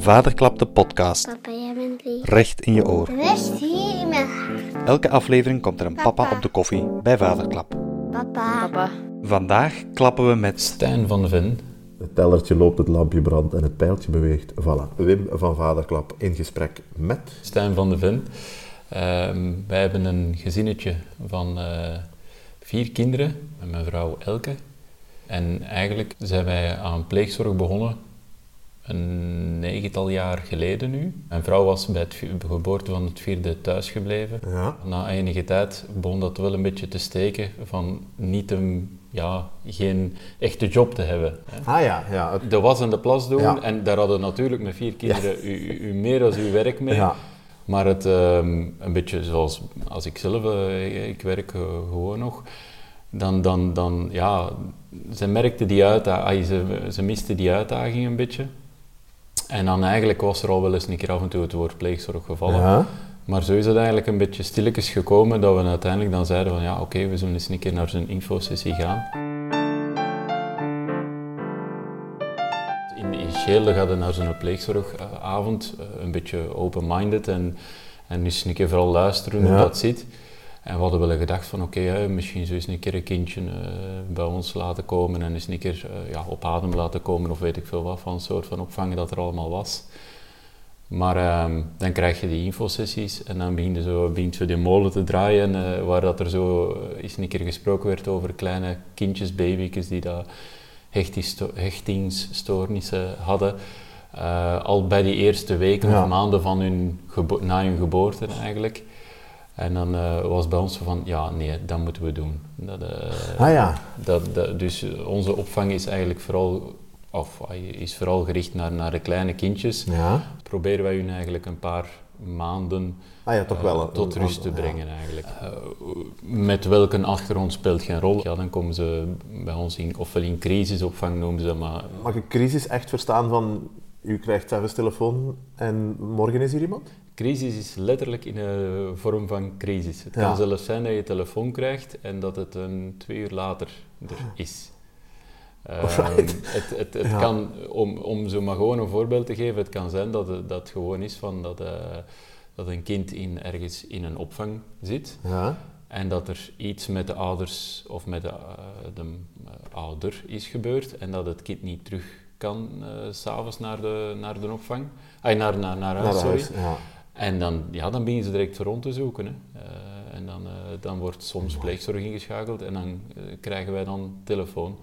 Vaderklap de podcast. Papa, jij bent lief. Recht in je oor. Hier in mijn hart. Elke aflevering komt er een papa Papa. op de koffie bij Vaderklap. Papa. Papa. Vandaag klappen we met Stijn van de Ven. Het tellertje loopt, het lampje brandt en het pijltje beweegt. Voilà, Wim van Vaderklap in gesprek met... Stijn van de Ven. Ehm, wij hebben een gezinnetje van eh, vier kinderen met mijn vrouw Elke. En eigenlijk zijn wij aan pleegzorg begonnen een negental jaar geleden nu. Mijn vrouw was bij het de geboorte van het vierde thuisgebleven. Ja. Na enige tijd begon dat wel een beetje te steken van niet een, ja, geen echte job te hebben. hè. Ah ja, ja. De was en de plas doen Ja. en daar hadden natuurlijk met vier kinderen u, u, u meer als uw werk mee. ja. Maar het, ehm, een beetje zoals als ik zelf, eh, ik werk eh, gewoon nog, dan, dan, dan ja, ze merkte die uitdaging, ze, ze miste die uitdaging een beetje. En dan eigenlijk was er al wel eens een keer af en toe het woord pleegzorg gevallen. Ja. Maar zo is het eigenlijk een beetje stilletjes gekomen dat we uiteindelijk dan zeiden van ja, oké, we zullen eens een keer naar zo'n infosessie gaan. Initieel gaat het naar zo'n pleegzorgavond, eh, een beetje open-minded en, en eens een keer vooral luisteren hoe dat zit. En we hadden wel gedacht van oké, misschien zo eens een keer een kindje eh, bij ons laten komen en eens een keer eh, ja, op adem laten komen of weet ik veel wat van soort van opvang dat er allemaal was. Maar ehm, dan krijg je die infosessies en dan begint zo, begint zo die molen te draaien, eh, waar dat er zo eens een keer gesproken werd over kleine kindjes, baby's die dat hechtisto- hechtingsstoornissen hadden. Al bij die eerste weken Ja. of maanden van hun na hun geboorte eigenlijk. En dan eh, was bij ons van, ja nee, dat moeten we doen. Dat, eh, Ah ja. dat, dat, dus eh, onze opvang is eigenlijk vooral, of eh, is vooral gericht naar, naar de kleine kindjes. Ja. Proberen wij hun eigenlijk een paar maanden Ah ja, toch eh, wel. een- tot een- rust te ja. brengen eigenlijk. Eh, met welke achtergrond speelt geen rol. Ja, dan komen ze bij ons in, ofwel in crisisopvang noemen ze dat, maar Mag ik crisis echt verstaan van... U krijgt zelfs telefoon en morgen is hier iemand? Crisis is letterlijk in een vorm van crisis. Het Ja. kan zelfs zijn dat je telefoon krijgt en dat het een twee uur later er is. Ehm, het het, het Ja. kan, om, om zo maar gewoon een voorbeeld te geven, het kan zijn dat het, dat gewoon is van dat, eh, dat een kind in, ergens in een opvang zit Ja. en dat er iets met de ouders of met de, eh, de eh, ouder is gebeurd en dat het kind niet terug kan s s'avonds naar de, naar de opvang. Ay, naar, naar, naar huis, sorry. huis. Ja. En dan, ja, dan beginnen ze direct rond te zoeken. Hè. Eh, en dan, eh, dan wordt soms pleegzorg ingeschakeld en dan eh, krijgen wij dan telefoon.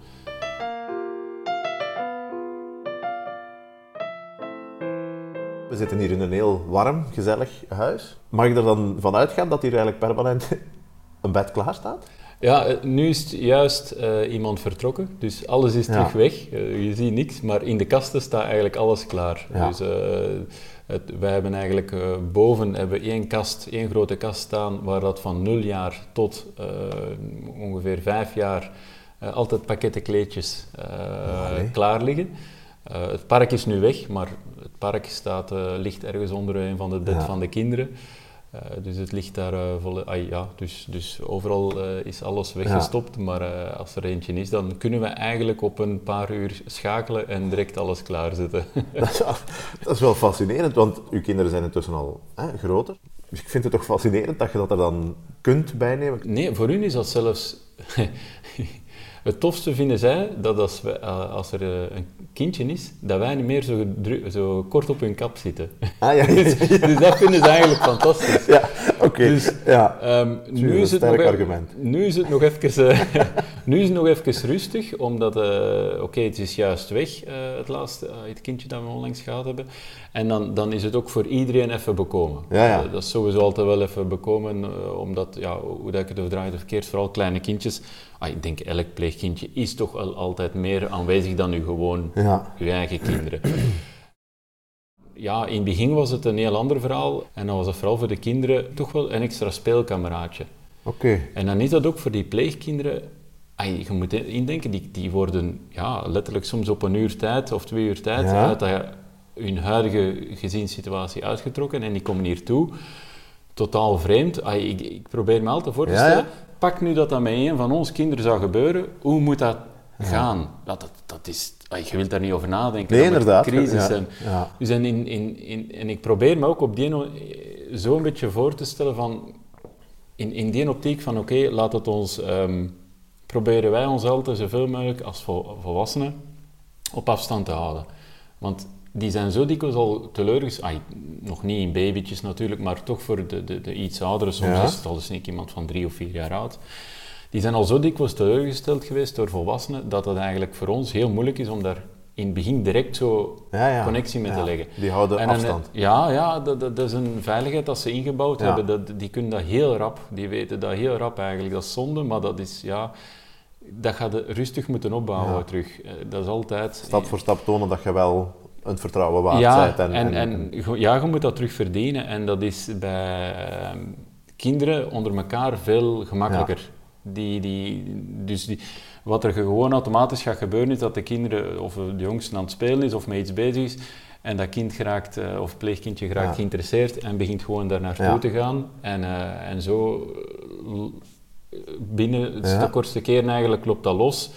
We zitten hier in een heel warm, gezellig huis. Mag ik er dan van uitgaan dat hier eigenlijk permanent een bed klaar staat? Ja, nu is juist iemand vertrokken, dus alles is Ja. terug weg. Je ziet niks, maar in de kasten staat eigenlijk alles klaar. Ja. Dus het, wij hebben eigenlijk eh, boven hebben één kast, één grote kast staan, waar dat van 0 jaar tot eh, ongeveer 5 jaar eh, altijd pakketten kleedjes klaar liggen. Het park is nu weg, maar het park staat, ligt ergens onder een van de bed Ja. van de kinderen. Eh, dus het ligt daar uh, vol. ah, ja, dus, dus overal eh, is alles weggestopt. Maar eh, als er eentje is, dan kunnen we eigenlijk op een paar uur schakelen en direct alles klaarzetten. Dat is, wel, dat is wel fascinerend, want uw kinderen zijn intussen al hè, groter. Dus ik vind het toch fascinerend dat je dat er dan kunt bijnemen. nee, voor hun is dat zelfs. het tofste vinden zij dat als, we, eh, als er eh, een kindje is, dat wij niet meer zo, zo kort op hun kap zitten. Ah ja, ja, dus, ja. dus dat vinden ze eigenlijk fantastisch. ja Dus- ja. Ehm, nu, is het nog, e- argument. nu is het nog even, eh, nu is het nog even rustig, omdat, eh, oké, het is juist weg, eh, het laatste, het kindje dat we onlangs gehad hebben. En dan, dan is het ook voor iedereen even bekomen. Ja, ja. Dat is sowieso altijd wel even bekomen, omdat, ja, hoe dat ik het overdraai verkeerd, vooral kleine kindjes. Ah, ik denk, elk pleegkindje is toch wel altijd meer aanwezig dan u gewoon, Ja. uw eigen kinderen. Ja, in het begin was het een heel ander verhaal. En dan was het vooral voor de kinderen toch wel een extra speelkameraadje. Oké. En dan is dat ook voor die pleegkinderen... ai, je moet indenken, die, die worden ja, letterlijk soms op een uur tijd of twee uur tijd Ja. uit dat, hun huidige gezinssituatie uitgetrokken en die komen hier toe. Totaal vreemd. Ik, ik probeer me altijd voor te stellen, ja. pak nu dat dat met een van ons kinderen zou gebeuren, hoe moet dat gaan. Dat, dat, dat is, je wilt daar niet over nadenken. Nee, inderdaad. Crisis Ja, ja. Dus en, in, in, in, en ik probeer me ook op die no- zo een beetje voor te stellen van... In, in die optiek van, oké, laat het ons... ehm, proberen wij ons altijd zoveel mogelijk als vol- volwassenen op afstand te houden. Want die zijn zo dikwijls al teleurgesteld, nog niet in babytjes natuurlijk, maar toch voor de, de, de iets ouderen, soms Ja. is het al eens iemand van drie of vier jaar oud, die zijn al zo dikwijls teleurgesteld geweest door volwassenen, dat het eigenlijk voor ons heel moeilijk is om daar in het begin direct zo Ja, ja. connectie mee Ja, te leggen. Die houden En afstand. eh, ja, ja dat, dat, dat is een veiligheid dat ze ingebouwd Ja. hebben. Dat, die kunnen dat heel rap. Die weten dat heel rap eigenlijk. Dat is zonde, maar dat is, ja... Dat gaat rustig moeten opbouwen Ja. terug. Eh, Dat is altijd... Stap voor stap tonen dat je wel een vertrouwen waard ja, bent. En, en, en, ja, je moet dat terug verdienen. En dat is bij ehm, kinderen onder elkaar veel gemakkelijker. Die, die, dus die, wat er gewoon automatisch gaat gebeuren is dat de kinderen of de jongste aan het spelen is of met iets bezig is. En dat kind geraakt, eh, of pleegkindje geraakt Ja. geïnteresseerd en begint gewoon daar naartoe Ja. te gaan. En, eh, en zo eh, binnen het Ja. de kortste keren eigenlijk loopt dat los.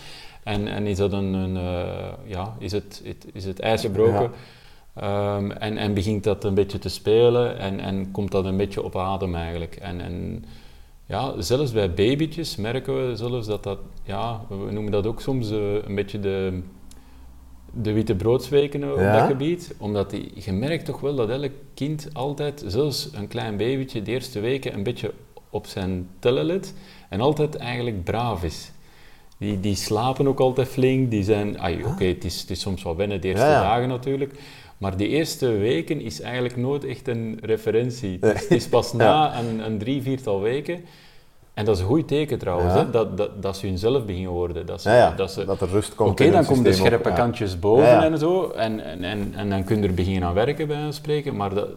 En, en is dat een, een ja, is het, het- is het ijs gebroken. Ehm, en, en begint dat een beetje te spelen en, en komt dat een beetje op adem eigenlijk. En, en ja, zelfs bij babytjes merken we zelfs dat dat, ja, we noemen dat ook soms eh, een beetje de, de witte broodsweken op Ja? dat gebied. Omdat die, je merkt toch wel dat elk kind altijd, zelfs een klein babytje, de eerste weken een beetje op zijn tellen let en altijd eigenlijk braaf is. Die, die slapen ook altijd flink, die zijn... ai, Oké, het, is, het is soms wel wennen de eerste Ja, ja. dagen natuurlijk, maar die eerste weken is eigenlijk nooit echt een referentie. Het is, het is pas na een, een drie, viertal weken, en dat is een goed teken trouwens, Ja. hè, dat, dat, dat ze hunzelf beginnen worden. Dat ze, ja, ja, dat ze, dat er rust komt Oké, dan komen de scherpe kantjes boven en zo. En, en, en, en dan kun je er beginnen aan werken, bij van spreken. Maar, dat,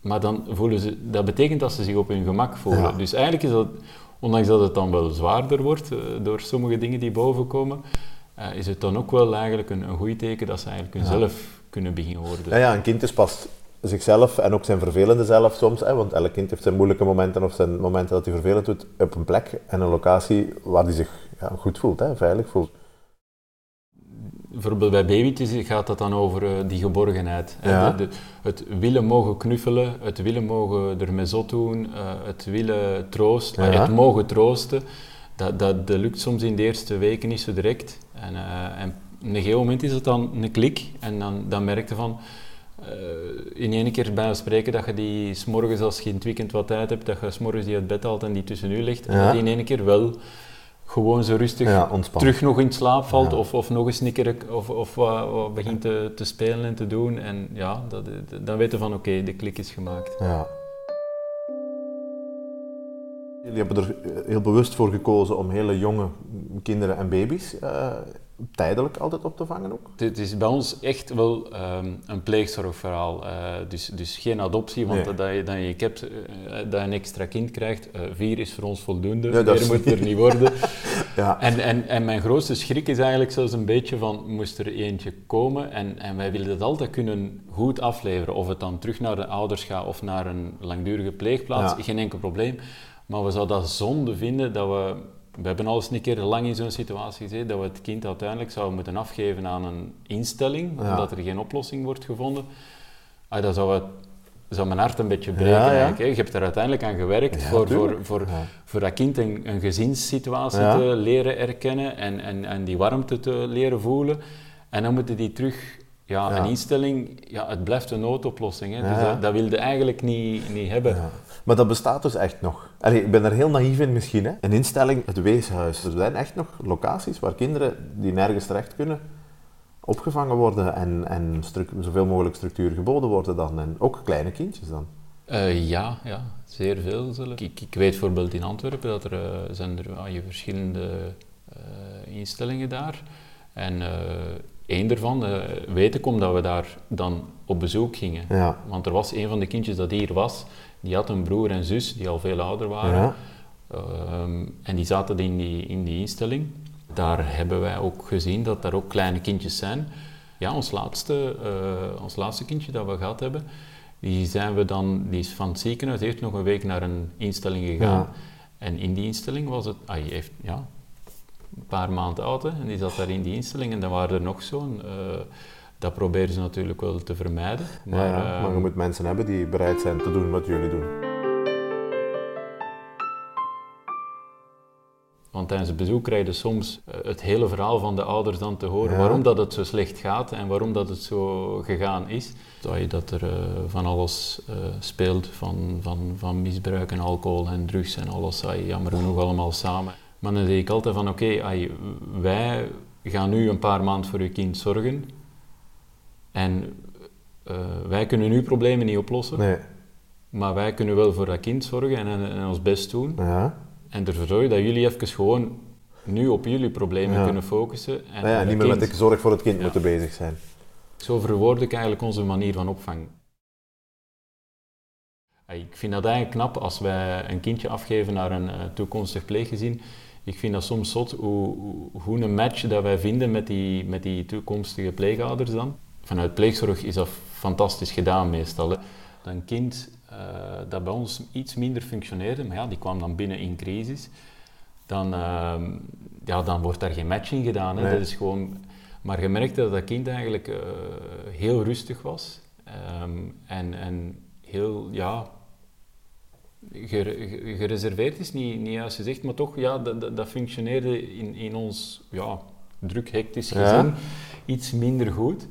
maar dan voelen ze, dat betekent dat ze zich op hun gemak voelen. Dus eigenlijk is dat, ondanks dat het dan wel zwaarder wordt eh, door sommige dingen die boven komen, eh, is het dan ook wel eigenlijk een, een goed teken dat ze eigenlijk hunzelf kunnen beginnen worden. Ja, ja, een kind is pas zichzelf en ook zijn vervelende zelf soms, hè, want elk kind heeft zijn moeilijke momenten of zijn momenten dat hij vervelend doet, op een plek en een locatie waar hij zich ja, goed voelt, hè, veilig voelt. Bijvoorbeeld bij babytjes gaat dat dan over eh, die geborgenheid. hè. Ja. De- de- het willen mogen knuffelen, het willen mogen ermee zot doen, eh, het willen troosten, Ja. het mogen troosten. Dat, dat, dat lukt soms in de eerste weken niet zo direct. En, eh, en een gegeven moment is het dan een klik en dan, dan merk je van... eh, in één keer bij spreken dat je die s'morgens als je in het weekend wat tijd hebt, dat je s'morgens die uit bed haalt en die tussen u ligt. En Ja. dat die in één keer wel gewoon zo rustig Ja, terug nog in slaap valt Ja. of, of nog eens een keer of, of begint te, te spelen en te doen. En ja, dat, dan weten we van oké, de klik is gemaakt. Ja. Jullie hebben er heel bewust voor gekozen om hele jonge kinderen en baby's eh, tijdelijk altijd op te vangen ook. Het is bij ons echt wel ehm, een pleegzorgverhaal. Eh, dus, dus geen adoptie, want Nee. dat, je, dat, je hebt, eh, dat je een extra kind krijgt. eh, vier is voor ons voldoende, dat meer moet er niet worden. Ja. En, en, en mijn grootste schrik is eigenlijk zelfs een beetje van, moest er eentje komen en, en wij willen dat altijd kunnen goed afleveren. Of het dan terug naar de ouders gaat of naar een langdurige pleegplaats, Ja. geen enkel probleem. Maar we zouden dat zonde vinden dat we... We hebben al eens een keer lang in zo'n situatie gezeten dat we het kind uiteindelijk zouden moeten afgeven aan een instelling, Ja. omdat er geen oplossing wordt gevonden. Ah, dat zou, het, zou mijn hart een beetje breken Ja, ja. eigenlijk. Hè. Je hebt er uiteindelijk aan gewerkt voor, voor, tuurlijk. voor, dat kind een, een gezinssituatie te leren erkennen en, en, en die warmte te leren voelen. En dan moeten die terug, ja, een instelling, ja, het blijft een noodoplossing. Hè. Dus dat, dat wilde eigenlijk niet, niet hebben. Maar dat bestaat dus echt nog. Allee, ik ben er heel naïef in misschien. Hè. Een instelling, het weeshuis. Er zijn echt nog locaties waar kinderen die nergens terecht kunnen, opgevangen worden en, en zoveel mogelijk structuur geboden worden dan. En ook kleine kindjes dan. Eh, ja, ja, zeer veel zelfs. Ik, ik weet bijvoorbeeld in Antwerpen dat er eh, zijn er ah, je verschillende eh, instellingen daar. En één daarvan eh, weet ik omdat we daar dan op bezoek gingen. Ja. Want er was een van de kindjes dat hier was, die had een broer en zus die al veel ouder waren. Ja. Ehm, en die zaten in die, in die instelling. Daar hebben wij ook gezien dat daar ook kleine kindjes zijn. Ja, ons laatste, eh, ons laatste kindje dat we gehad hebben, die, zijn we dan, die is van het ziekenhuis, heeft nog een week naar een instelling gegaan. Ja. En in die instelling was het, ah, heeft, ja, een paar maanden oud hè, en die zat daar in die instelling en dan waren er nog zo'n. eh, dat proberen ze natuurlijk wel te vermijden. Maar, Maar, ja, maar je moet mensen hebben die bereid zijn te doen wat jullie doen. Want tijdens het bezoek krijg je soms eh, het hele verhaal van de ouders dan te horen. Ja. Waarom dat het zo slecht gaat en waarom dat het zo gegaan is. Dat, je dat er eh, van alles speelt, van, van, van misbruik en alcohol en drugs en alles. Ai, jammer genoeg allemaal samen. Maar dan zeg ik altijd van oké, wij gaan nu een paar maanden voor uw kind zorgen. En eh, wij kunnen uw problemen niet oplossen. Nee. Maar wij kunnen wel voor dat kind zorgen en, en, en ons best doen. Ja. En ervoor zorgen dat jullie even gewoon nu op jullie problemen Ja. kunnen focussen. En Nou ja, niet meer met de zorg voor het kind moeten bezig zijn. Zo verwoord ik eigenlijk onze manier van opvang. Ik vind dat eigenlijk knap als wij een kindje afgeven naar een eh, toekomstig pleeggezin. Ik vind dat soms zot hoe, hoe- een match dat wij vinden met die, met die toekomstige pleegouders dan. Vanuit pleegzorg is dat fantastisch gedaan meestal. Hè. Een kind eh, dat bij ons iets minder functioneerde, maar ja, die kwam dan binnen in crisis, dan, ehm, ja, dan wordt daar geen match in gedaan. Hè. Nee. Dat is gewoon... Maar je merkte dat dat kind eigenlijk eh, heel rustig was ehm, en, en heel, ja, gereserveerd is, niet, niet juist gezegd, maar toch, ja, dat, dat, dat functioneerde in, in ons ja, druk, hectisch Ja. gezin iets minder goed.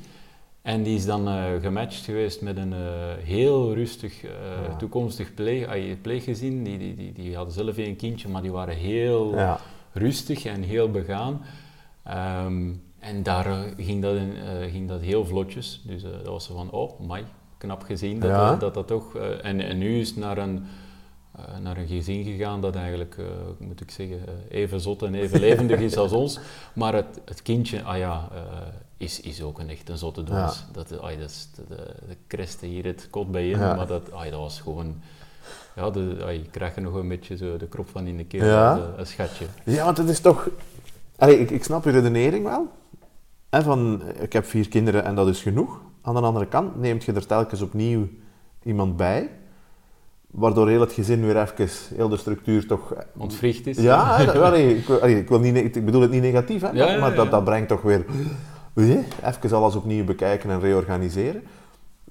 En die is dan eh, gematcht geweest met een eh, heel rustig eh, Ja. toekomstig pleeg, pleeggezin. Die, die, die, die hadden zelf een kindje, maar die waren heel Ja. rustig en heel begaan. Ehm, en daar ging, dat in, ging dat heel vlotjes. Dus dat was zo van, oh, my, knap gezien dat Ja. dat, dat, dat toch... en, en nu is het naar een, naar een gezin gegaan dat eigenlijk, eh, moet ik zeggen, eh, even zot en even levendig is als ons. Maar het, het kindje, ah ja, eh, is, is ook een echt een zotte doos. Dat, ai, dat is de, de, kreste hier het kot bij in, Ja. maar dat, ai, dat was gewoon... Ja, de, ai, je krijgt er nog een beetje zo de krop van in de keel, Ja. eh, een schatje. Ja, want het is toch... Allee, ik, ik snap je redenering wel. Hè, van, ik heb vier kinderen en dat is genoeg. Aan de andere kant neemt je er telkens opnieuw iemand bij, waardoor heel het gezin weer even, heel de structuur toch... Ontwricht is. Ja, dat- allee, ik, allee, ik, wil niet, ne- ik bedoel het niet negatief, hè, Ja, maar, ja, maar dat, brengt toch weer... Oei, Even alles opnieuw bekijken en reorganiseren.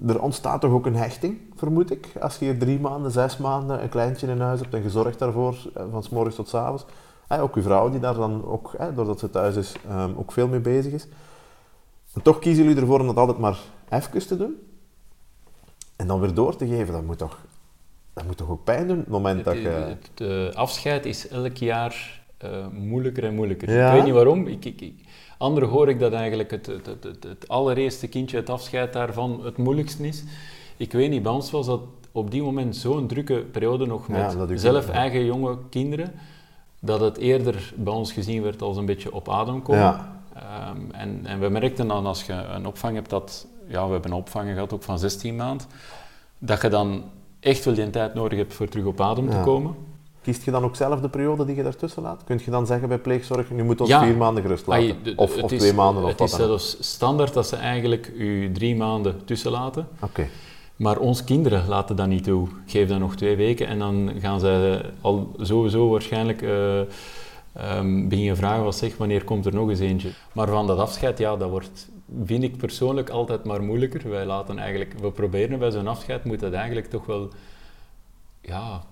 Er ontstaat toch ook een hechting, vermoed ik, als je hier drie maanden, zes maanden een kleintje in huis hebt en gezorgd daarvoor, eh, van s morgens tot s avonds. Eh, ook uw vrouw, die daar dan ook, eh, doordat ze thuis is, ehm, ook veel mee bezig is. En toch kiezen jullie ervoor om dat altijd maar even te doen. En dan weer door te geven, dat moet toch, dat moet toch ook pijn doen, het moment dat Het, je... het, het, eh, afscheid is elk jaar eh, moeilijker en moeilijker. Ja? Ik weet niet waarom. Ik, ik, ik, anderen hoor ik dat eigenlijk het, het, het, het, het allereerste kindje, het afscheid daarvan, het moeilijkste is. Ik weet niet, bij ons was dat op die moment zo'n drukke periode nog met zelf eigen jonge kinderen, dat het eerder bij ons gezien werd als een beetje op adem komen. Ja. Ehm, en, en we merkten dan als je een opvang hebt dat, ja, we hebben een opvang gehad ook van 16 maanden, dat je dan echt wel die tijd nodig hebt voor terug op adem te komen. Kiest je dan ook zelf de periode die je daartussen laat? Kun je dan zeggen bij pleegzorg, nu moet ons Ja. vier maanden gerust laten? Ai, of het of is- twee maanden of Het wat is dan zelfs standaard dat ze eigenlijk u drie maanden tussen laten. Oké. Maar ons kinderen laten dat niet toe. Geef dat nog twee weken en dan gaan ze al sowieso waarschijnlijk eh ehm, beginnen vragen wat zeg, wanneer komt er nog eens eentje. Maar van dat afscheid, ja, dat wordt, vind ik persoonlijk altijd maar moeilijker. Wij laten eigenlijk, we proberen bij zo'n afscheid, moet dat eigenlijk toch wel, ja...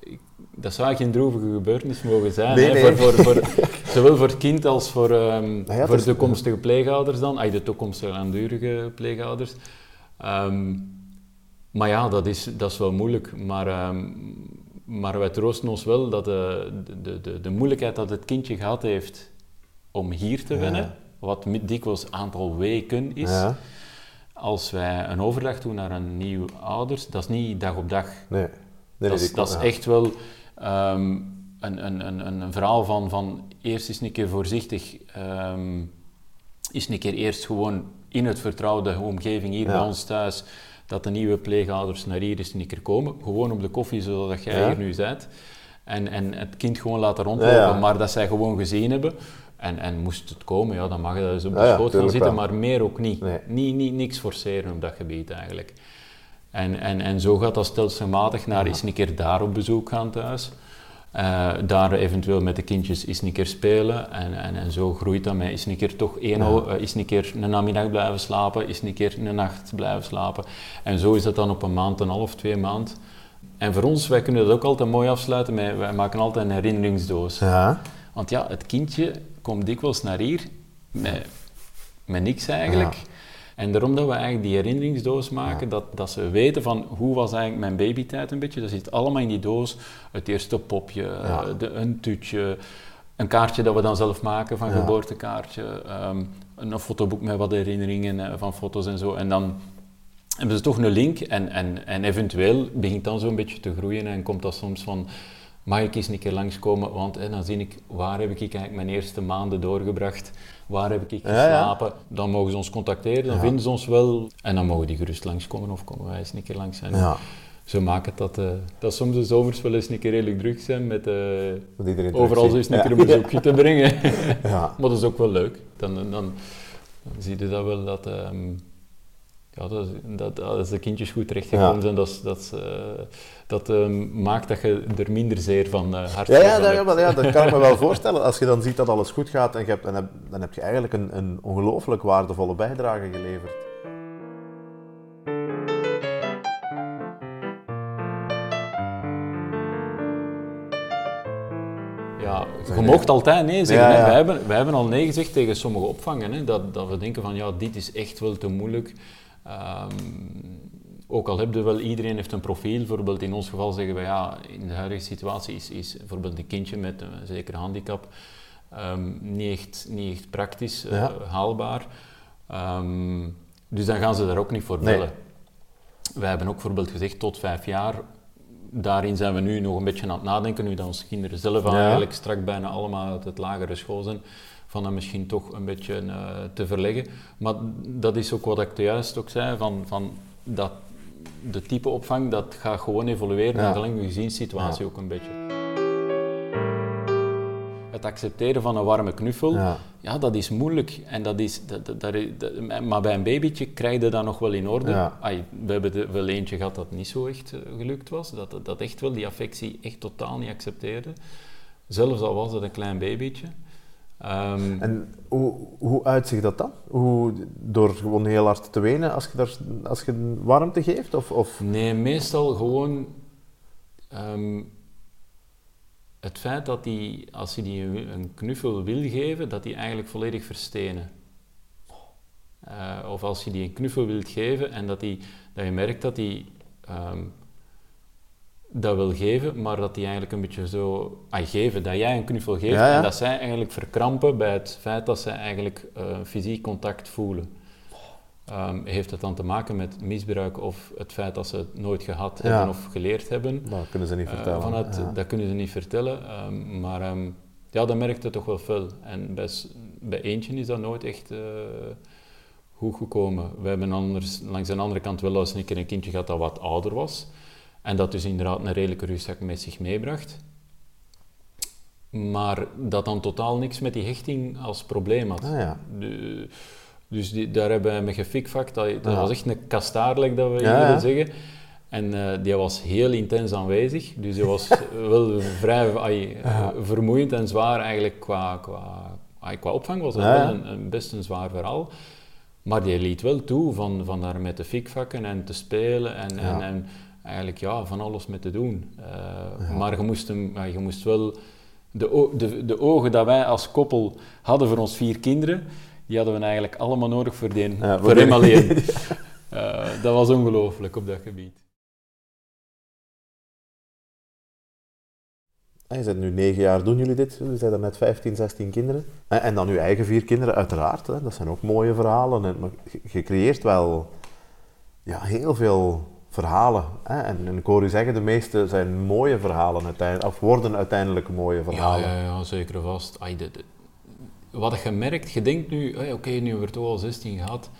ik- dat zou geen droevige gebeurtenis mogen zijn. Nee, hè, nee. Voor, voor, voor, zowel voor het kind als voor, ehm, ja, het voor de toekomstige pleegouders dan. Ay, de toekomstige langdurige pleegouders. Ehm, maar ja, dat is, dat is wel moeilijk. Maar, ehm, maar wij troosten ons wel dat de, de, de, de moeilijkheid dat het kindje gehad heeft om hier te Ja. Wat dikwijls een aantal weken is, Ja. als wij een overdag doen naar een nieuw ouders, dat is niet dag op dag. Nee. dat is, dat is echt wel ehm, een, een, een, een verhaal van, van eerst eens een keer voorzichtig, ehm eens een keer eerst gewoon in het vertrouwde omgeving hier Ja. bij ons thuis, dat de nieuwe pleegouders naar hier eens een keer komen. Gewoon op de koffie, zoals jij Ja. hier nu bent. En, en het kind gewoon laten rondlopen, ja. maar dat zij gewoon gezien hebben. En, en moest het komen, ja, dan mag je dus op de Ja, schoot gaan zitten, wel. maar meer ook niet. Nee. niet, niet. Niks forceren op dat gebied eigenlijk. En, en, en zo gaat dat stelselmatig naar eens een keer daar op bezoek gaan thuis. Eh, daar eventueel met de kindjes eens een keer spelen en, en, en zo groeit dat met eens een keer toch één, Ja. uh, eens een keer een namiddag blijven slapen, eens een keer een nacht blijven slapen. En zo is dat dan op een maand, een half, twee maand. En voor ons, wij kunnen dat ook altijd mooi afsluiten, met, wij maken altijd een herinneringsdoos. Ja. Want ja, het kindje komt dikwijls naar hier met, met niks eigenlijk. Ja. En daarom dat we eigenlijk die herinneringsdoos maken, dat, dat ze weten van hoe was eigenlijk mijn babytijd een beetje. Dat zit allemaal in die doos. Het eerste popje, Ja. eh, de, een tutje, een kaartje dat we dan zelf maken van geboortekaartje, ehm, een fotoboek met wat herinneringen eh, van foto's en zo. En dan hebben ze toch een link en, en, en eventueel begint dan zo'n beetje te groeien en komt dat soms van mag ik eens een keer langskomen, want hè, dan zie ik waar heb ik eigenlijk mijn eerste maanden doorgebracht, waar heb ik Ja, ja. geslapen, dan mogen ze ons contacteren, dan Ja. vinden ze ons wel en dan mogen die gerust langskomen of komen wij eens een keer langs zijn. maakt het dat, eh, dat soms de zomers wel eens een keer redelijk druk zijn met iedereen overal eens een keer een bezoekje te brengen. Ja. Maar dat is ook wel leuk. Dan, dan, dan zie je dat wel dat, ehm, ja, dat, dat, als de kindjes goed terechtgekomen Ja. zijn, dat, dat, eh, dat ehm, maakt dat je er minder zeer van uh, hart Ja, ja, dat, ja, maar ja, dat kan ik me wel voorstellen. Als je dan ziet dat alles goed gaat en je hebt, dan, heb, dan heb je eigenlijk een, een ongelooflijk waardevolle bijdrage geleverd. Ja, je mocht altijd nee zeggen. Ja, hè. ja. Wij, hebben, wij hebben al nee gezegd tegen sommige opvangen. Hè, dat, dat we denken van ja, dit is echt wel te moeilijk. Ehm, ook al heb je wel, iedereen heeft een profiel. Bijvoorbeeld in ons geval zeggen we ja, in de huidige situatie is, is bijvoorbeeld een kindje met een zekere handicap ehm, niet, echt, niet echt praktisch eh, Ja. haalbaar. Ehm, dus dan gaan ze daar ook niet voor Nee. bellen. Wij hebben ook bijvoorbeeld gezegd tot vijf jaar. Daarin zijn we nu nog een beetje aan het nadenken, nu dat onze kinderen zelf Ja. eigenlijk straks bijna allemaal uit het lagere school zijn, van dat misschien toch een beetje eh, te verleggen. Maar dat is ook wat ik juist ook zei, van, van dat de type opvang, dat gaat gewoon evolueren Ja. naar de gezinssituatie Ja. ook een beetje. Het accepteren van een warme knuffel, Ja. ja, dat is moeilijk. En dat is, dat, dat, maar bij een babytje krijg je dat nog wel in orde. Ai, we hebben er wel eentje gehad dat niet zo echt eh, gelukt was. Dat, dat, dat echt wel die affectie echt totaal niet accepteerde. Zelfs al was het een klein babytje. Ehm, En hoe, hoe uitzicht dat dan? Hoe, door gewoon heel hard te wenen als je, daar, als je warmte geeft? Of, of? Nee, meestal gewoon ehm, het feit dat die, als je die een een knuffel wil geven, dat die eigenlijk volledig verstenen. Eh, of als je die een knuffel wilt geven en dat, die, dat je merkt dat die ehm, dat wil geven, maar dat die eigenlijk een beetje zo... Ah, geven, dat jij een knuffel geeft Ja, ja. en dat zij eigenlijk verkrampen bij het feit dat zij eigenlijk eh, fysiek contact voelen. Ehm, heeft het dan te maken met misbruik of het feit dat ze het nooit gehad Ja. hebben of geleerd hebben? Dat kunnen ze niet Eh, vertellen. vanuit. Dat kunnen ze niet vertellen, ehm, maar ehm, ja, dat merkte toch wel veel. En bij eentje is dat nooit echt eh, goed gekomen. We hebben anders, langs de andere kant wel eens een keer een kindje gehad dat wat ouder was. En dat dus inderdaad een redelijke rugzak met zich meebracht. Maar dat dan totaal niks met die hechting als probleem had. Ah, ja. De- dus die, daar hebben we mee gefikvakt. Dat, dat Ja. was echt een kastaarlijk, dat we Ja, willen ja. zeggen. En eh, die was heel intens aanwezig. Dus die was wel vrij Ja. vermoeiend en zwaar eigenlijk qua, qua, qua opvang. Was dat wel een, een best een zwaar verhaal. Maar die liet wel toe van, van daar met te fikvakken en te spelen en, en, en eigenlijk ja, van alles mee te doen. Eh, Ja. Maar je moest, hem, je moest wel... De, de, de ogen dat wij als koppel hadden voor ons vier kinderen, die hadden we eigenlijk allemaal nodig voor, die, Ja, voor hem alleen. Eh, dat was ongelooflijk op dat gebied. Ah, Je bent nu negen jaar, doen jullie dit? Jullie zijn er net 15, 16 kinderen. En, dan uw eigen vier kinderen, uiteraard. Hè. Dat zijn ook mooie verhalen. En, maar je, je creëert wel ja, heel veel verhalen. Hè. En, en ik hoor u zeggen, de meeste zijn mooie verhalen uiteindelijk, of worden uiteindelijk mooie verhalen. ja, ja, zeker vast. Ai, de, de- wat je merkt, je denkt nu, oké, nu hebben we toch al 16 gehad,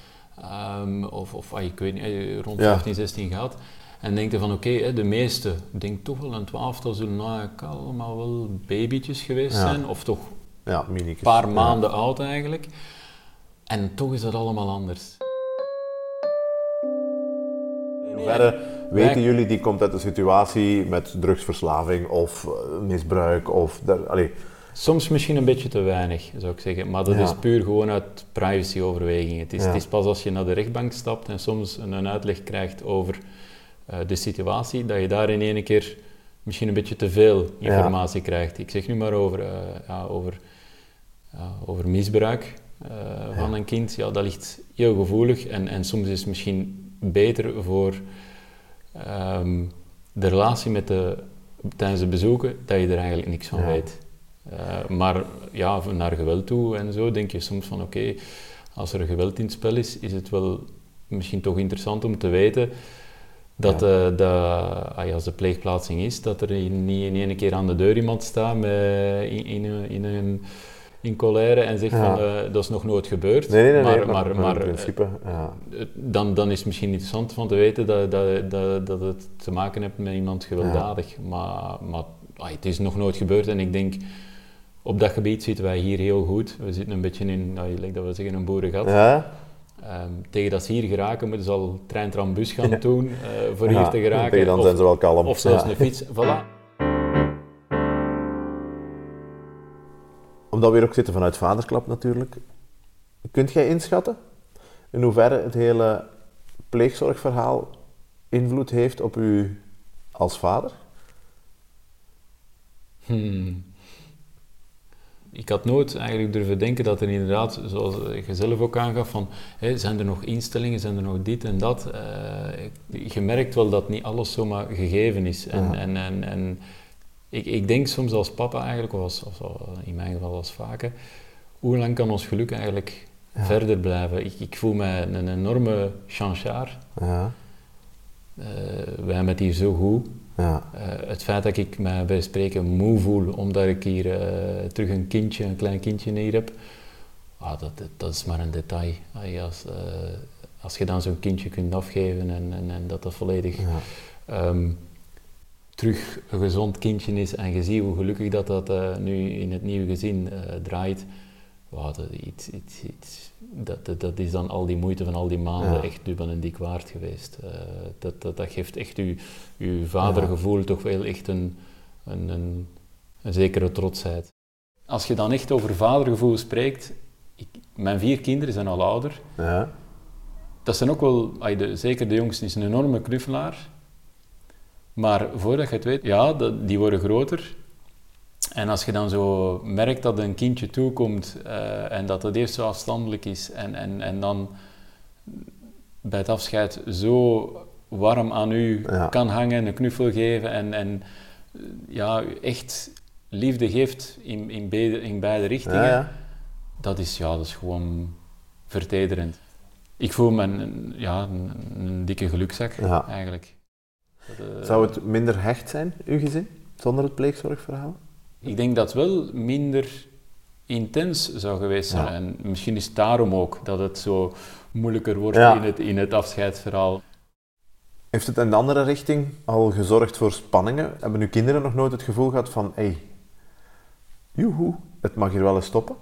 ehm, of, of ai, ik weet niet, eh, rond Ja. 15, 16 gehad, en denk je van, oké, de meeste, denk toch wel een twaalftal zullen nou eigenlijk allemaal wel babytjes geweest Ja. zijn, of toch Ja, een paar Ja. maanden oud eigenlijk. En toch is dat allemaal anders. In hoeverre weten Wij- jullie die komt uit een situatie met drugsverslaving of misbruik of... Allee, Soms misschien een beetje te weinig, zou ik zeggen. Maar dat Ja. is puur gewoon uit privacyoverwegingen. Het Ja. het is pas als je naar de rechtbank stapt en soms een, een uitleg krijgt over eh, de situatie, dat je daar in één keer misschien een beetje te veel Ja. informatie krijgt. Ik zeg nu maar over, eh, ja, over, ja, over misbruik eh, van een kind. Ja, dat ligt heel gevoelig en, en soms is het misschien beter voor ehm, de relatie met de, tijdens de bezoeken dat je er eigenlijk niks van Ja. weet. Eh, maar ja, naar geweld toe en zo denk je soms van oké, als er geweld in het spel is, is het wel misschien toch interessant om te weten dat, Ja. eh, dat ah als de pleegplaatsing is, dat er niet in één keer aan de deur iemand staat met, in, in een in colère en zegt Ja. van eh, dat is nog nooit gebeurd. nee, nee, nee, maar, nee, maar, maar, maar, in eh, principe, ja. het- dan, dan is het misschien interessant van te weten dat, dat, dat, dat het te maken hebt met iemand gewelddadig. Maar, maar het is nog nooit gebeurd en ik denk, op dat gebied zitten wij hier heel goed. We zitten een beetje in, nou, like dat we zeggen, een boerengat. Ja? Ehm, tegen dat ze hier geraken, moeten ze al trein, tram, bus gaan doen eh, voor hier te geraken. tegen dan of, zijn ze wel kalm. of zelfs een fiets. Voilà. Omdat we hier ook zitten vanuit Vaderklap natuurlijk. Kunt jij inschatten in hoeverre het hele pleegzorgverhaal invloed heeft op u als vader? Hmm. Ik had nooit eigenlijk durven denken dat er inderdaad, zoals je zelf ook aangaf, van zijn er nog instellingen, zijn er nog dit en dat. Ik- je merkt wel dat niet alles zomaar gegeven is. En, Ja. en, en, en ik, ik denk soms als papa eigenlijk, of, als, of in mijn geval als vaker, hoe lang kan ons geluk eigenlijk Ja. verder blijven? Ik, ik voel mij een enorme chanchard. Ja. Eh, wij hebben het hier zo goed. Ja. Eh, het feit dat ik mij bij spreken moe voel omdat ik hier eh, terug een kindje, een klein kindje hier heb, ah, dat, dat, dat is maar een detail. Als, als je dan zo'n kindje kunt afgeven en, en, en dat dat volledig ja. ehm, terug een gezond kindje is en je ziet hoe gelukkig dat dat eh, nu in het nieuwe gezin eh, draait, wauw, dat, iets, iets, iets, dat, dat, dat is dan al die moeite van al die maanden Ja. echt dubbel en dik waard geweest. Eh, dat, dat, dat geeft echt uw, uw vadergevoel toch wel echt een, een, een, een zekere trotsheid. Als je dan echt over vadergevoel spreekt, ik, mijn vier kinderen zijn al ouder, ja. dat zijn ook wel, zeker de jongste is een enorme knuffelaar. Maar voordat je het weet, ja, dat, die worden groter. En als je dan zo merkt dat een kindje toekomt eh, en dat het eerst zo afstandelijk is en, en, en dan bij het afscheid zo warm aan u Ja. kan hangen, een knuffel geven en, en eh, ja, echt liefde geeft in, in, beide, in beide richtingen Ja, ja. dat is, ja, dat is gewoon vertederend. Ik voel me een, ja, een, een dikke gelukzak, eigenlijk. Eh, Zou het minder hecht zijn, uw gezin, zonder het pleegzorgverhaal? Ik denk dat het wel minder intens zou geweest zijn. Ja. En misschien is het daarom ook dat het zo moeilijker wordt Ja. in, het, in het afscheidsverhaal. Heeft het in de andere richting al gezorgd voor spanningen? Hebben uw kinderen nog nooit het gevoel gehad van, hé, hey, joehoe, het mag hier wel eens stoppen?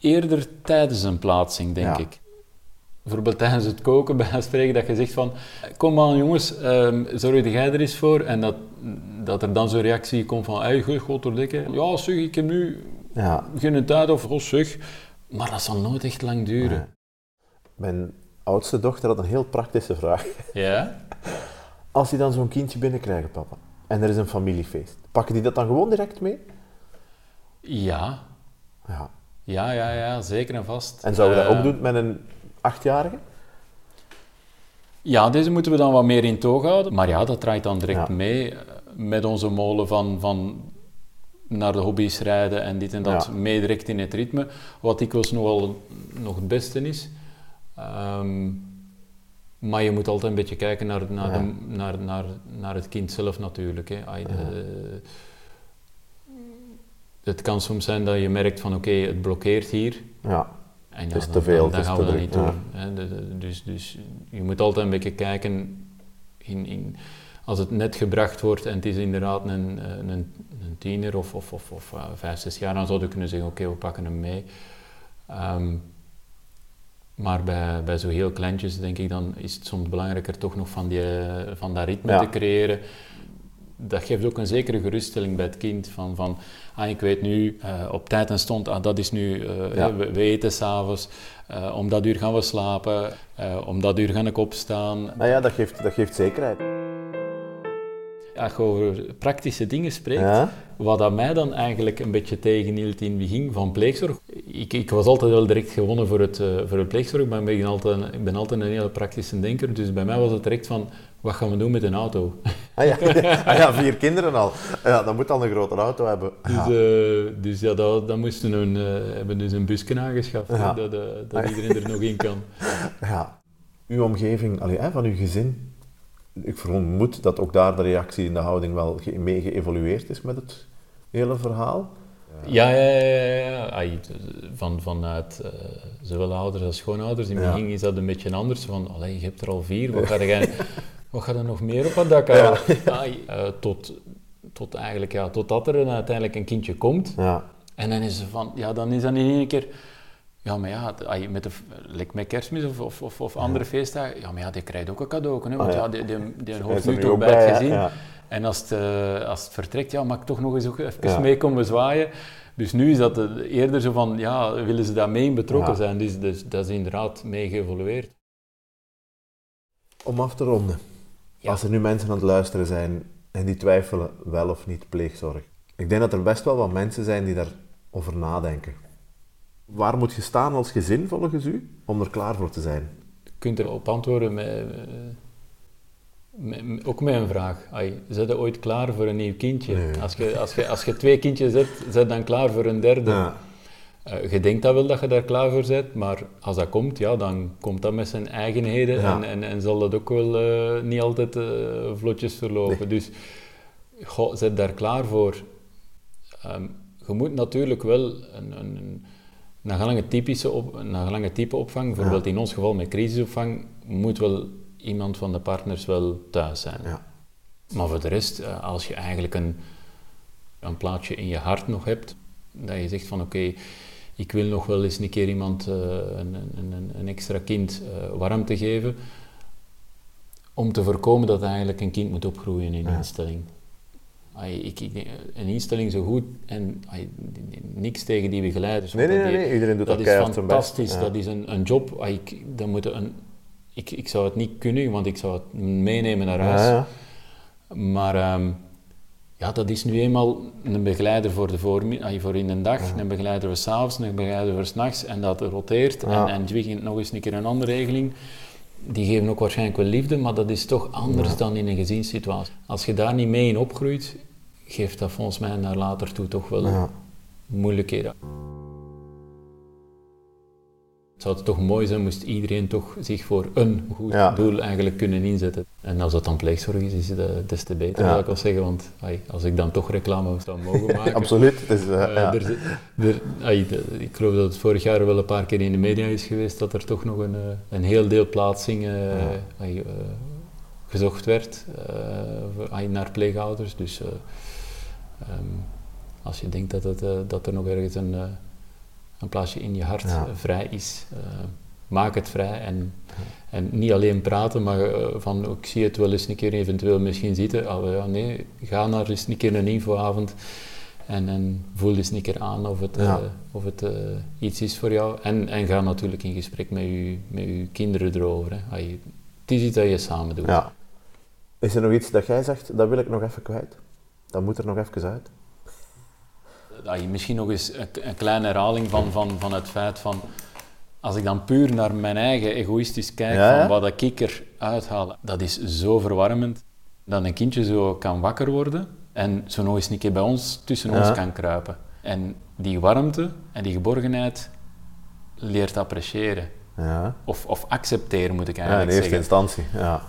Eerder tijdens een plaatsing, denk Ja. ik. Bijvoorbeeld tijdens het koken, bij het spreken, dat je zegt van... Kom aan jongens, ehm zorg jij er eens voor? En dat, dat er dan zo'n reactie komt van... Hey, goed, godverdikke. Ja, zeg, ik heb nu Ja. geen tijd of... Oh, zeg. Maar dat zal nooit echt lang duren. Mijn oudste dochter had een heel praktische vraag. Ja? Als die dan zo'n kindje binnenkrijgen, papa, en er is een familiefeest, pakken die dat dan gewoon direct mee? Ja. Ja. Ja, ja, ja, zeker en vast. En zouden we dat Eh, ook doen met een achtjarige? Ja, deze moeten we dan wat meer in toog houden. Maar ja, dat draait dan direct Ja. mee eh, met onze molen van, van naar de hobby's rijden en dit en dat. Ja. Mee direct in het ritme. Wat dikwijls nogal nog het beste is. Ehm, maar je moet altijd een beetje kijken naar, naar, Ja. de, naar, naar, naar het kind zelf natuurlijk. Hè. De- het kan soms zijn dat je merkt van oké, het blokkeert hier. Ja. En Het is dan, te veel, dan, het dan gaan we dat niet doen. Hè. De- de- dus, dus je moet altijd een beetje kijken in, in, als het net gebracht wordt en het is inderdaad een, eh, een, een tiener of, of, of, of eh, vijf, zes jaar, dan zou je kunnen zeggen, oké, we pakken hem mee. Ehm, Maar bij, bij zo heel kleintjes, denk ik, dan is het soms belangrijker toch nog van, die, eh, van dat ritme Ja. te creëren. Dat geeft ook een zekere geruststelling bij het kind. Van, van ah, ik weet nu eh, op tijd en stond, ah, dat is nu, Ja. we, we eten s'avonds. eh om dat uur gaan we slapen. om dat uur ga ik opstaan. Nou ja, dat geeft, dat geeft zekerheid. Als je over praktische dingen spreekt, Ja? wat dat mij dan eigenlijk een beetje tegenhield in het begin van pleegzorg. Ik, ik was altijd wel direct gewonnen voor het, voor het pleegzorg, maar ik ben, altijd, ik ben altijd een hele praktische denker. Dus bij mij was het direct van, wat gaan we doen met een auto? Ah ja, ah ja vier kinderen al. Ja, dan moet dan een grotere auto hebben. Dus, Ja. eh, dus ja, dat, dat moesten we een, eh, hebben dus een busje aangeschaft, Ja. dat, eh, dat iedereen er nog in kan. Ja. Uw omgeving, allee, hè, van uw gezin, ik vermoed dat ook daar de reactie in de houding wel ge- mee geëvolueerd is met het hele verhaal. Ja, ja, ja. ja, van, vanuit zowel ouders als schoonouders. In het begin is dat een beetje anders. Van, allee, je hebt er al vier, wat ga, jij, wat ga er nog meer op het dak? Ai, eh, tot, tot eigenlijk, ja, totdat er een, uiteindelijk een kindje komt. Ja. En dan is ze van, ja, dan is dat in één keer... Ja, maar ja, met, de, like met kerstmis of, of, of, of andere feestdagen, ja, maar ja, die krijgt ook een cadeau, hè, want Ah, ja. ja, die, die, die hoort nu toch bij het gezin. Ja. En als het, eh, als het vertrekt, ja, mag ik toch nog eens ook even Ja. mee komen zwaaien. Dus nu is dat eh, eerder zo van, ja, willen ze daar mee in betrokken Ja. zijn? Dus, dus dat is inderdaad mee geëvolueerd. Om af te ronden, Ja. als er nu mensen aan het luisteren zijn en die twijfelen wel of niet pleegzorg. Ik denk dat er best wel wat mensen zijn die daarover nadenken. Waar moet je staan als gezin volgens u om er klaar voor te zijn? Je kunt erop antwoorden met, met- ook met een vraag. Ai, zijn je ooit klaar voor een nieuw kindje? Nee. Als, je, als, je, als je twee kindjes hebt, zijn je dan klaar voor een derde? Ja. Eh, je denkt dat wel dat je daar klaar voor bent, maar als dat komt, ja, dan komt dat met zijn eigenheden Ja. en, en, en zal dat ook wel eh, niet altijd eh, vlotjes verlopen. Dus, goh, zet daar klaar voor. Ehm, je moet natuurlijk wel een, een, een, naar gelang het typische op, het type opvang, bijvoorbeeld in ons geval met crisisopvang, moet wel iemand van de partners wel thuis zijn. Ja. Maar voor de rest, als je eigenlijk een, een plaatje in je hart nog hebt, dat je zegt van oké, ik wil nog wel eens een keer iemand, eh, een, een, een, een extra kind, eh, warmte geven, om te voorkomen dat eigenlijk een kind moet opgroeien in een Ja. instelling. Ik, ik, een instelling zo goed en niks tegen die begeleiders. Nee, nee, nee, die- iedereen doet dat dat is fantastisch. Ja. Dat is een, een job. ik, dat moet een, ik, ik zou het niet kunnen, want ik zou het meenemen naar huis. Ja, ja. Maar ehm, ja, dat is nu eenmaal een begeleider voor, de voor in de dag, een begeleider voor s'avonds, een begeleider voor s'nachts en dat roteert. Ja. En, en het weekend nog eens een keer een andere regeling. Die geven ook waarschijnlijk wel liefde, maar dat is toch anders dan in een gezinssituatie. Als je daar niet mee in opgroeit, geeft dat volgens mij naar later toe toch wel Ja. Moeilijkheden. Het zou toch mooi zijn moest iedereen toch zich voor een goed Ja. doel eigenlijk kunnen inzetten. En als dat dan pleegzorg is, is het eh, des te beter, Ja. zou ik wel zeggen. Want ai, als ik dan toch reclame zou mogen maken... Absoluut. Eh, eh, ja. er er- ai, de- ik geloof dat het vorig jaar wel een paar keer in de media is geweest dat er toch nog een, een heel deel plaatsingen gezocht werd ai, naar pleegouders. Dus eh, ehm, als je denkt dat, het, dat er nog ergens een, een plaatsje in je hart Ja. eh, vrij is, eh, maak het vrij. En, en niet alleen praten, maar eh, van ik zie het wel eens een keer eventueel misschien zitten. Wel ja, nee, ga naar eens een keer een infoavond en, en voel eens een keer aan of het, of het iets is voor jou. En, en ga natuurlijk in gesprek met je, met je kinderen erover. Hè. Het is iets dat je samen doet. Ja. Is er nog iets dat jij zegt, dat wil ik nog even kwijt? Dat moet er nog even uit. Je- misschien nog eens een, een kleine herhaling van, van, van het feit van... Als ik dan puur naar mijn eigen egoïstisch kijk, Ja, van wat dat ik eruit haal, dat is zo verwarmend. Dat een kindje zo kan wakker worden en zo nog eens een keer bij ons, tussen ons kan kruipen. En die warmte en die geborgenheid leert appreciëren. Ja, Of, of accepteren, moet ik ja in eigenlijk eerste zeggen. instantie. Ja.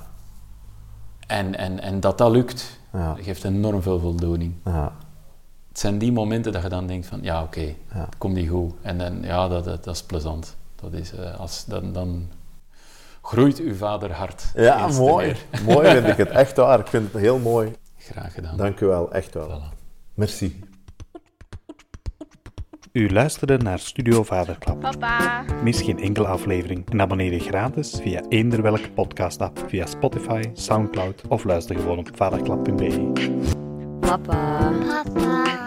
En, en, en dat dat lukt, Ja. geeft enorm veel voldoening. Ja. Het zijn die momenten dat je dan denkt van, ja oké, Ja. het komt niet goed. En dan, ja, dat, dat, dat is plezant. Dat is, eh, als, dan, dan groeit uw vader hart. Ja, mooi. mooi vind ik het. Echt waar. Ik vind het heel mooi. Graag gedaan. Dank u wel. Echt wel. Voilà. Merci. U luisterde naar Studio Vaderklap. Papa. Mis geen enkele aflevering en abonneer je gratis via eender welke podcast-app, via Spotify, Soundcloud of luister gewoon op vaderklap.be. Papa. Papa.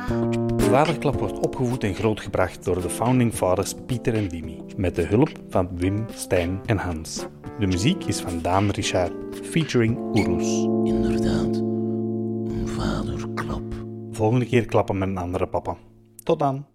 Vaderklap wordt opgevoed en grootgebracht door de founding fathers Pieter en Dimi, met de hulp van Wim, Stijn en Hans. De muziek is van Daan Richard, featuring Oeroes. Inderdaad, een vaderklap. Volgende keer klappen met een andere papa. Tot dan!